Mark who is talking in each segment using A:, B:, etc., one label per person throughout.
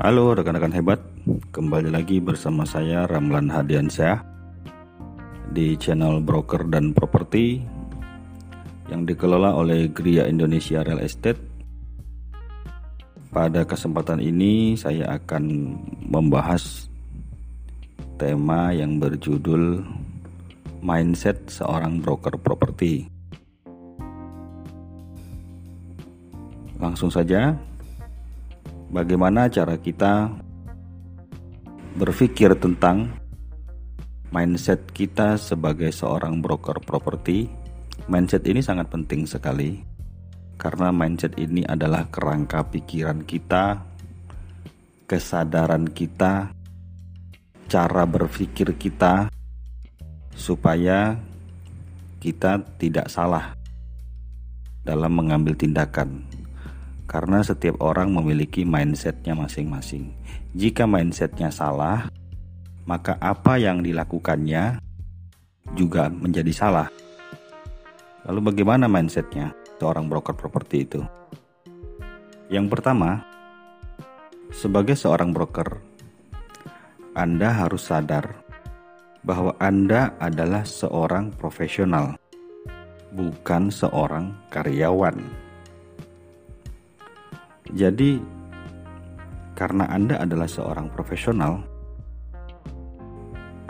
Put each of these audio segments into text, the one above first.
A: Halo rekan-rekan hebat, kembali lagi bersama saya Ramlan Hadiansyah di channel broker dan properti yang dikelola oleh Gria Indonesia Real Estate. Pada kesempatan ini saya akan membahas tema yang berjudul Mindset seorang broker properti. Langsung saja, bagaimana cara kita berpikir tentang mindset kita sebagai seorang broker properti. Mindset ini sangat penting sekali karena mindset ini adalah kerangka pikiran kita, kesadaran kita, cara berpikir kita supaya kita tidak salah dalam mengambil tindakan karena setiap orang memiliki mindsetnya masing-masing. Jika mindsetnya salah, maka apa yang dilakukannya juga menjadi salah. Lalu bagaimana mindsetnya seorang broker properti itu? Yang pertama, sebagai seorang broker, Anda harus sadar bahwa Anda adalah seorang profesional, bukan seorang karyawan. Jadi, karena Anda adalah seorang profesional,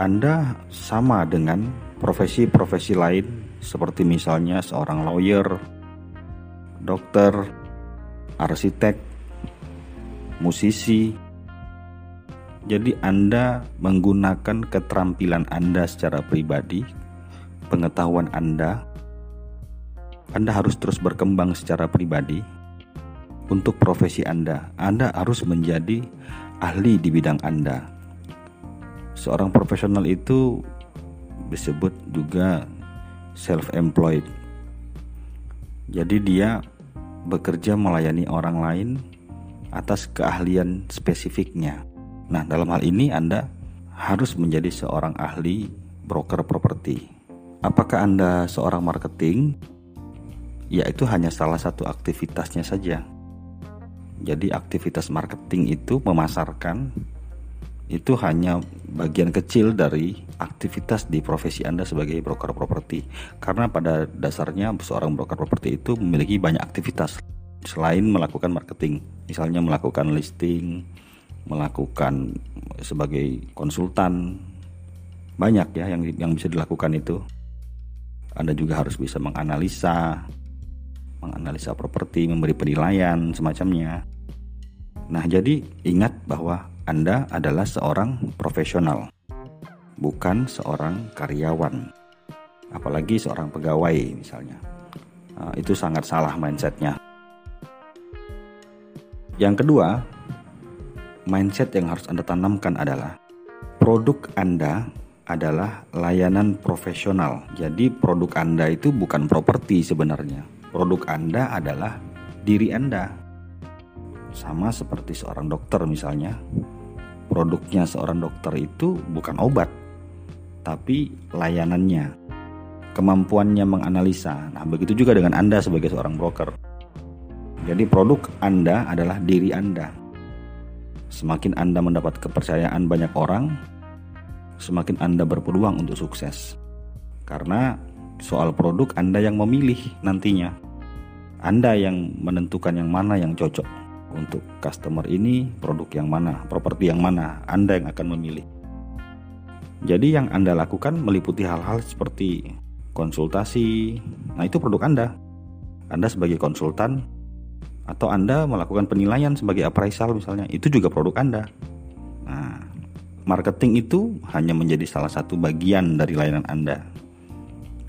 A: Anda sama dengan profesi-profesi lain, seperti misalnya seorang lawyer, dokter, arsitek, musisi. Jadi, Anda menggunakan keterampilan Anda secara pribadi, pengetahuan Anda. Anda harus terus berkembang secara pribadi untuk profesi Anda. Anda harus menjadi ahli di bidang Anda. Seorang profesional itu disebut juga self-employed. Jadi dia bekerja melayani orang lain atas keahlian spesifiknya. Nah, dalam hal ini Anda harus menjadi seorang ahli broker properti. Apakah Anda seorang marketing? Ya, itu hanya salah satu aktivitasnya saja. Jadi aktivitas marketing itu memasarkan itu hanya bagian kecil dari aktivitas di profesi Anda sebagai broker properti. Karena pada dasarnya seorang broker properti itu memiliki banyak aktivitas selain melakukan marketing. Misalnya melakukan listing, melakukan sebagai konsultan. Banyak ya yang yang bisa dilakukan itu. Anda juga harus bisa menganalisa menganalisa properti, memberi penilaian semacamnya. Nah, jadi ingat bahwa Anda adalah seorang profesional, bukan seorang karyawan. Apalagi seorang pegawai misalnya. Nah, itu sangat salah mindsetnya. Yang kedua, mindset yang harus Anda tanamkan adalah produk Anda adalah layanan profesional. Jadi produk Anda itu bukan properti sebenarnya produk Anda adalah diri Anda. Sama seperti seorang dokter misalnya. Produknya seorang dokter itu bukan obat, tapi layanannya, kemampuannya menganalisa. Nah, begitu juga dengan Anda sebagai seorang broker. Jadi produk Anda adalah diri Anda. Semakin Anda mendapat kepercayaan banyak orang, semakin Anda berpeluang untuk sukses. Karena soal produk Anda yang memilih nantinya. Anda yang menentukan yang mana yang cocok untuk customer ini, produk yang mana, properti yang mana, Anda yang akan memilih. Jadi yang Anda lakukan meliputi hal-hal seperti konsultasi. Nah, itu produk Anda. Anda sebagai konsultan atau Anda melakukan penilaian sebagai appraisal misalnya, itu juga produk Anda. Nah, marketing itu hanya menjadi salah satu bagian dari layanan Anda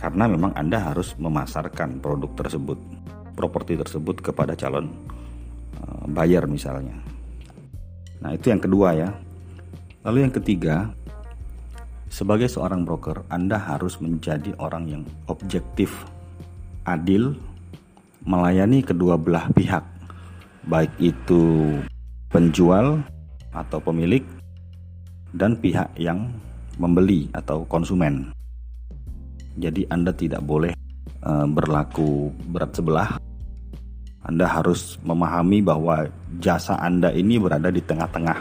A: karena memang Anda harus memasarkan produk tersebut, properti tersebut kepada calon uh, buyer misalnya. Nah, itu yang kedua ya. Lalu yang ketiga, sebagai seorang broker, Anda harus menjadi orang yang objektif, adil, melayani kedua belah pihak, baik itu penjual atau pemilik dan pihak yang membeli atau konsumen. Jadi Anda tidak boleh uh, berlaku berat sebelah Anda harus memahami bahwa jasa Anda ini berada di tengah-tengah.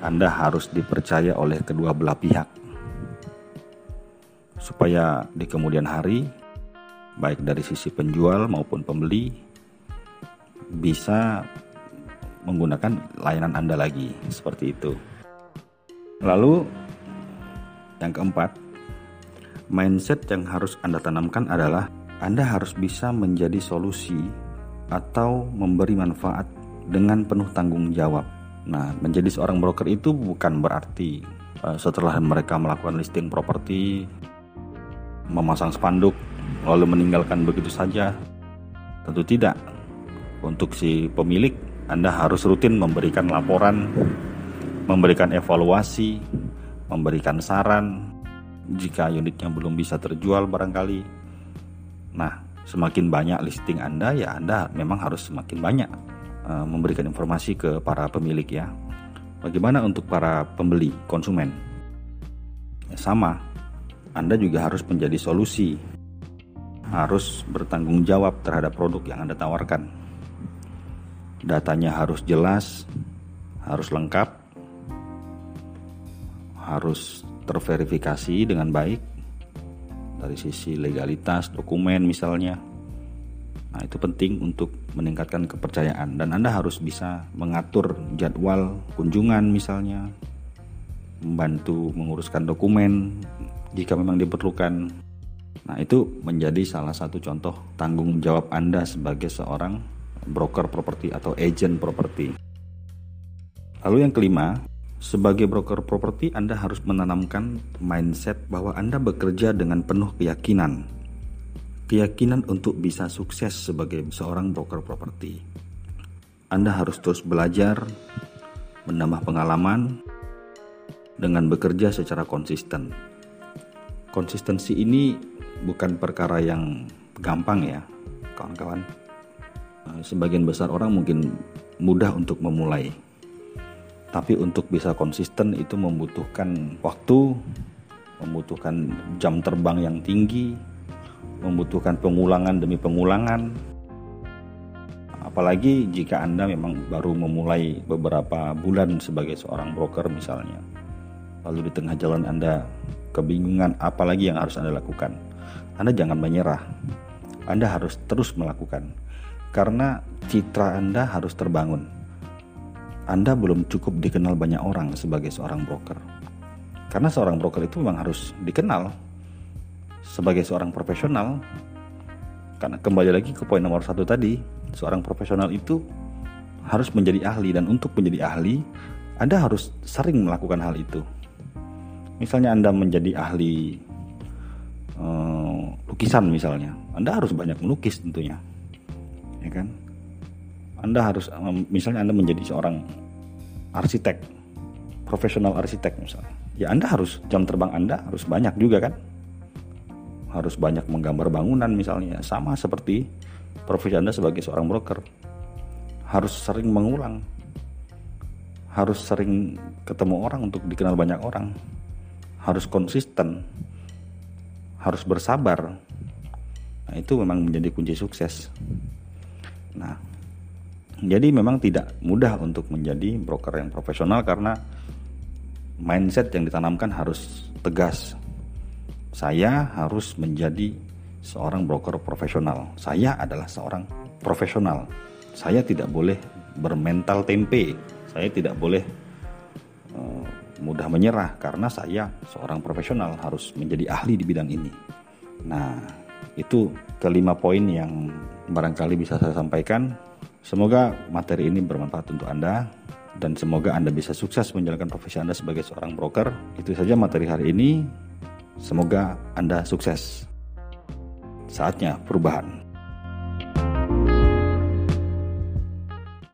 A: Anda harus dipercaya oleh kedua belah pihak, supaya di kemudian hari, baik dari sisi penjual maupun pembeli, bisa menggunakan layanan Anda lagi, seperti itu. Lalu, yang keempat, mindset yang harus Anda tanamkan adalah Anda harus bisa menjadi solusi atau memberi manfaat dengan penuh tanggung jawab. Nah, menjadi seorang broker itu bukan berarti uh, setelah mereka melakukan listing properti, memasang spanduk, lalu meninggalkan begitu saja. Tentu tidak. Untuk si pemilik, Anda harus rutin memberikan laporan, memberikan evaluasi, memberikan saran jika unitnya belum bisa terjual barangkali. Nah, semakin banyak listing Anda ya Anda memang harus semakin banyak uh, memberikan informasi ke para pemilik ya. Bagaimana untuk para pembeli, konsumen? Ya, sama. Anda juga harus menjadi solusi. Harus bertanggung jawab terhadap produk yang Anda tawarkan. Datanya harus jelas, harus lengkap, harus terverifikasi dengan baik dari sisi legalitas dokumen misalnya. Nah, itu penting untuk meningkatkan kepercayaan dan Anda harus bisa mengatur jadwal kunjungan misalnya, membantu menguruskan dokumen jika memang diperlukan. Nah, itu menjadi salah satu contoh tanggung jawab Anda sebagai seorang broker properti atau agent properti. Lalu yang kelima, sebagai broker properti, Anda harus menanamkan mindset bahwa Anda bekerja dengan penuh keyakinan. Keyakinan untuk bisa sukses sebagai seorang broker properti. Anda harus terus belajar, menambah pengalaman, dengan bekerja secara konsisten. Konsistensi ini bukan perkara yang gampang ya, kawan-kawan. Sebagian besar orang mungkin mudah untuk memulai tapi untuk bisa konsisten itu membutuhkan waktu, membutuhkan jam terbang yang tinggi, membutuhkan pengulangan demi pengulangan. Apalagi jika Anda memang baru memulai beberapa bulan sebagai seorang broker misalnya. Lalu di tengah jalan Anda kebingungan apalagi yang harus Anda lakukan. Anda jangan menyerah. Anda harus terus melakukan. Karena citra Anda harus terbangun anda belum cukup dikenal banyak orang sebagai seorang broker. Karena seorang broker itu memang harus dikenal sebagai seorang profesional. Karena kembali lagi ke poin nomor satu tadi, seorang profesional itu harus menjadi ahli dan untuk menjadi ahli, Anda harus sering melakukan hal itu. Misalnya Anda menjadi ahli uh, lukisan misalnya, Anda harus banyak melukis tentunya, ya kan? Anda harus misalnya Anda menjadi seorang arsitek, profesional arsitek misalnya. Ya Anda harus jam terbang Anda harus banyak juga kan? Harus banyak menggambar bangunan misalnya. Sama seperti profesi Anda sebagai seorang broker. Harus sering mengulang. Harus sering ketemu orang untuk dikenal banyak orang. Harus konsisten. Harus bersabar. Nah, itu memang menjadi kunci sukses. Nah, jadi memang tidak mudah untuk menjadi broker yang profesional karena mindset yang ditanamkan harus tegas. Saya harus menjadi seorang broker profesional. Saya adalah seorang profesional. Saya tidak boleh bermental tempe. Saya tidak boleh uh, mudah menyerah karena saya seorang profesional harus menjadi ahli di bidang ini. Nah, itu kelima poin yang barangkali bisa saya sampaikan Semoga materi ini bermanfaat untuk Anda dan semoga Anda bisa sukses menjalankan profesi Anda sebagai seorang broker. Itu saja materi hari ini. Semoga Anda sukses. Saatnya perubahan.